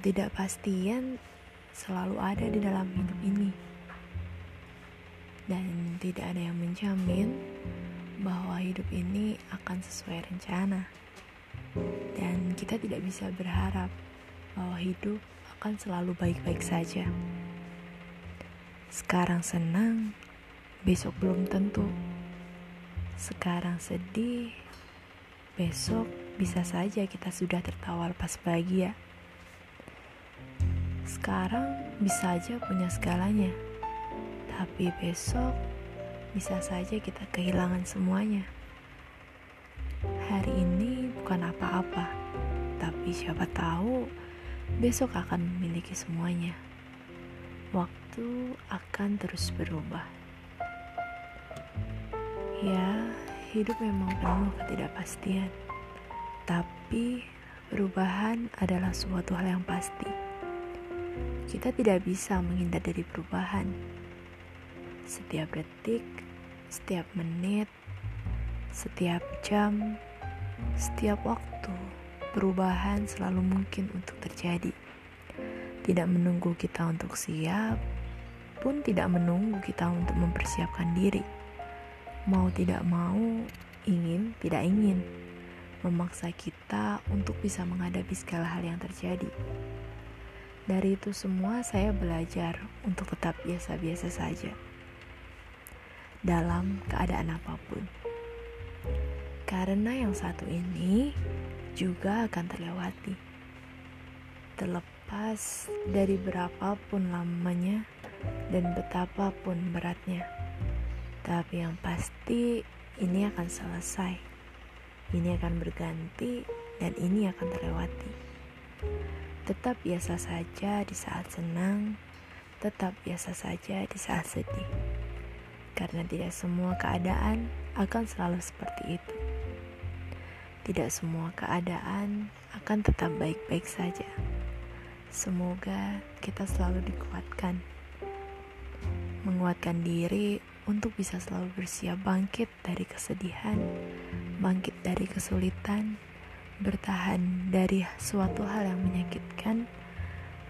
Ketidakpastian selalu ada di dalam hidup ini, dan tidak ada yang menjamin bahwa hidup ini akan sesuai rencana, dan kita tidak bisa berharap bahwa hidup akan selalu baik-baik saja. Sekarang senang, besok belum tentu. Sekarang sedih, besok bisa saja kita sudah tertawa lepas bahagia. Sekarang bisa aja punya segalanya, tapi besok bisa saja kita kehilangan semuanya. Hari ini bukan apa-apa, tapi siapa tahu besok akan memiliki semuanya. Waktu akan terus berubah. Ya, hidup memang penuh ketidakpastian, tapi perubahan adalah suatu hal yang pasti. Kita tidak bisa menghindar dari perubahan. Setiap detik, setiap menit, setiap jam, setiap waktu, perubahan selalu mungkin untuk terjadi. Tidak menunggu kita untuk siap, pun tidak menunggu kita untuk mempersiapkan diri. Mau tidak mau, ingin tidak ingin, memaksa kita untuk bisa menghadapi segala hal yang terjadi. Dari itu semua saya belajar untuk tetap biasa-biasa saja dalam keadaan apa pun. Karena yang satu ini juga akan terlewati. Terlepas dari berapapun lamanya dan betapapun beratnya. Tapi yang pasti ini akan selesai. Ini akan berganti dan ini akan terlewati. Tetap biasa saja di saat senang, tetap biasa saja di saat sedih. Karena tidak semua keadaan akan selalu seperti itu. Tidak semua keadaan akan tetap baik-baik saja. Semoga kita selalu dikuatkan. Menguatkan diri untuk bisa selalu bersiap bangkit dari kesedihan, bangkit dari kesulitan, bertahan dari suatu hal yang menyakitkan,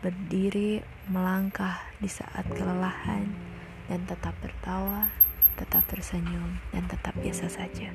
berdiri, melangkah di saat kelelahan, dan tetap tertawa, tetap tersenyum, dan tetap biasa saja.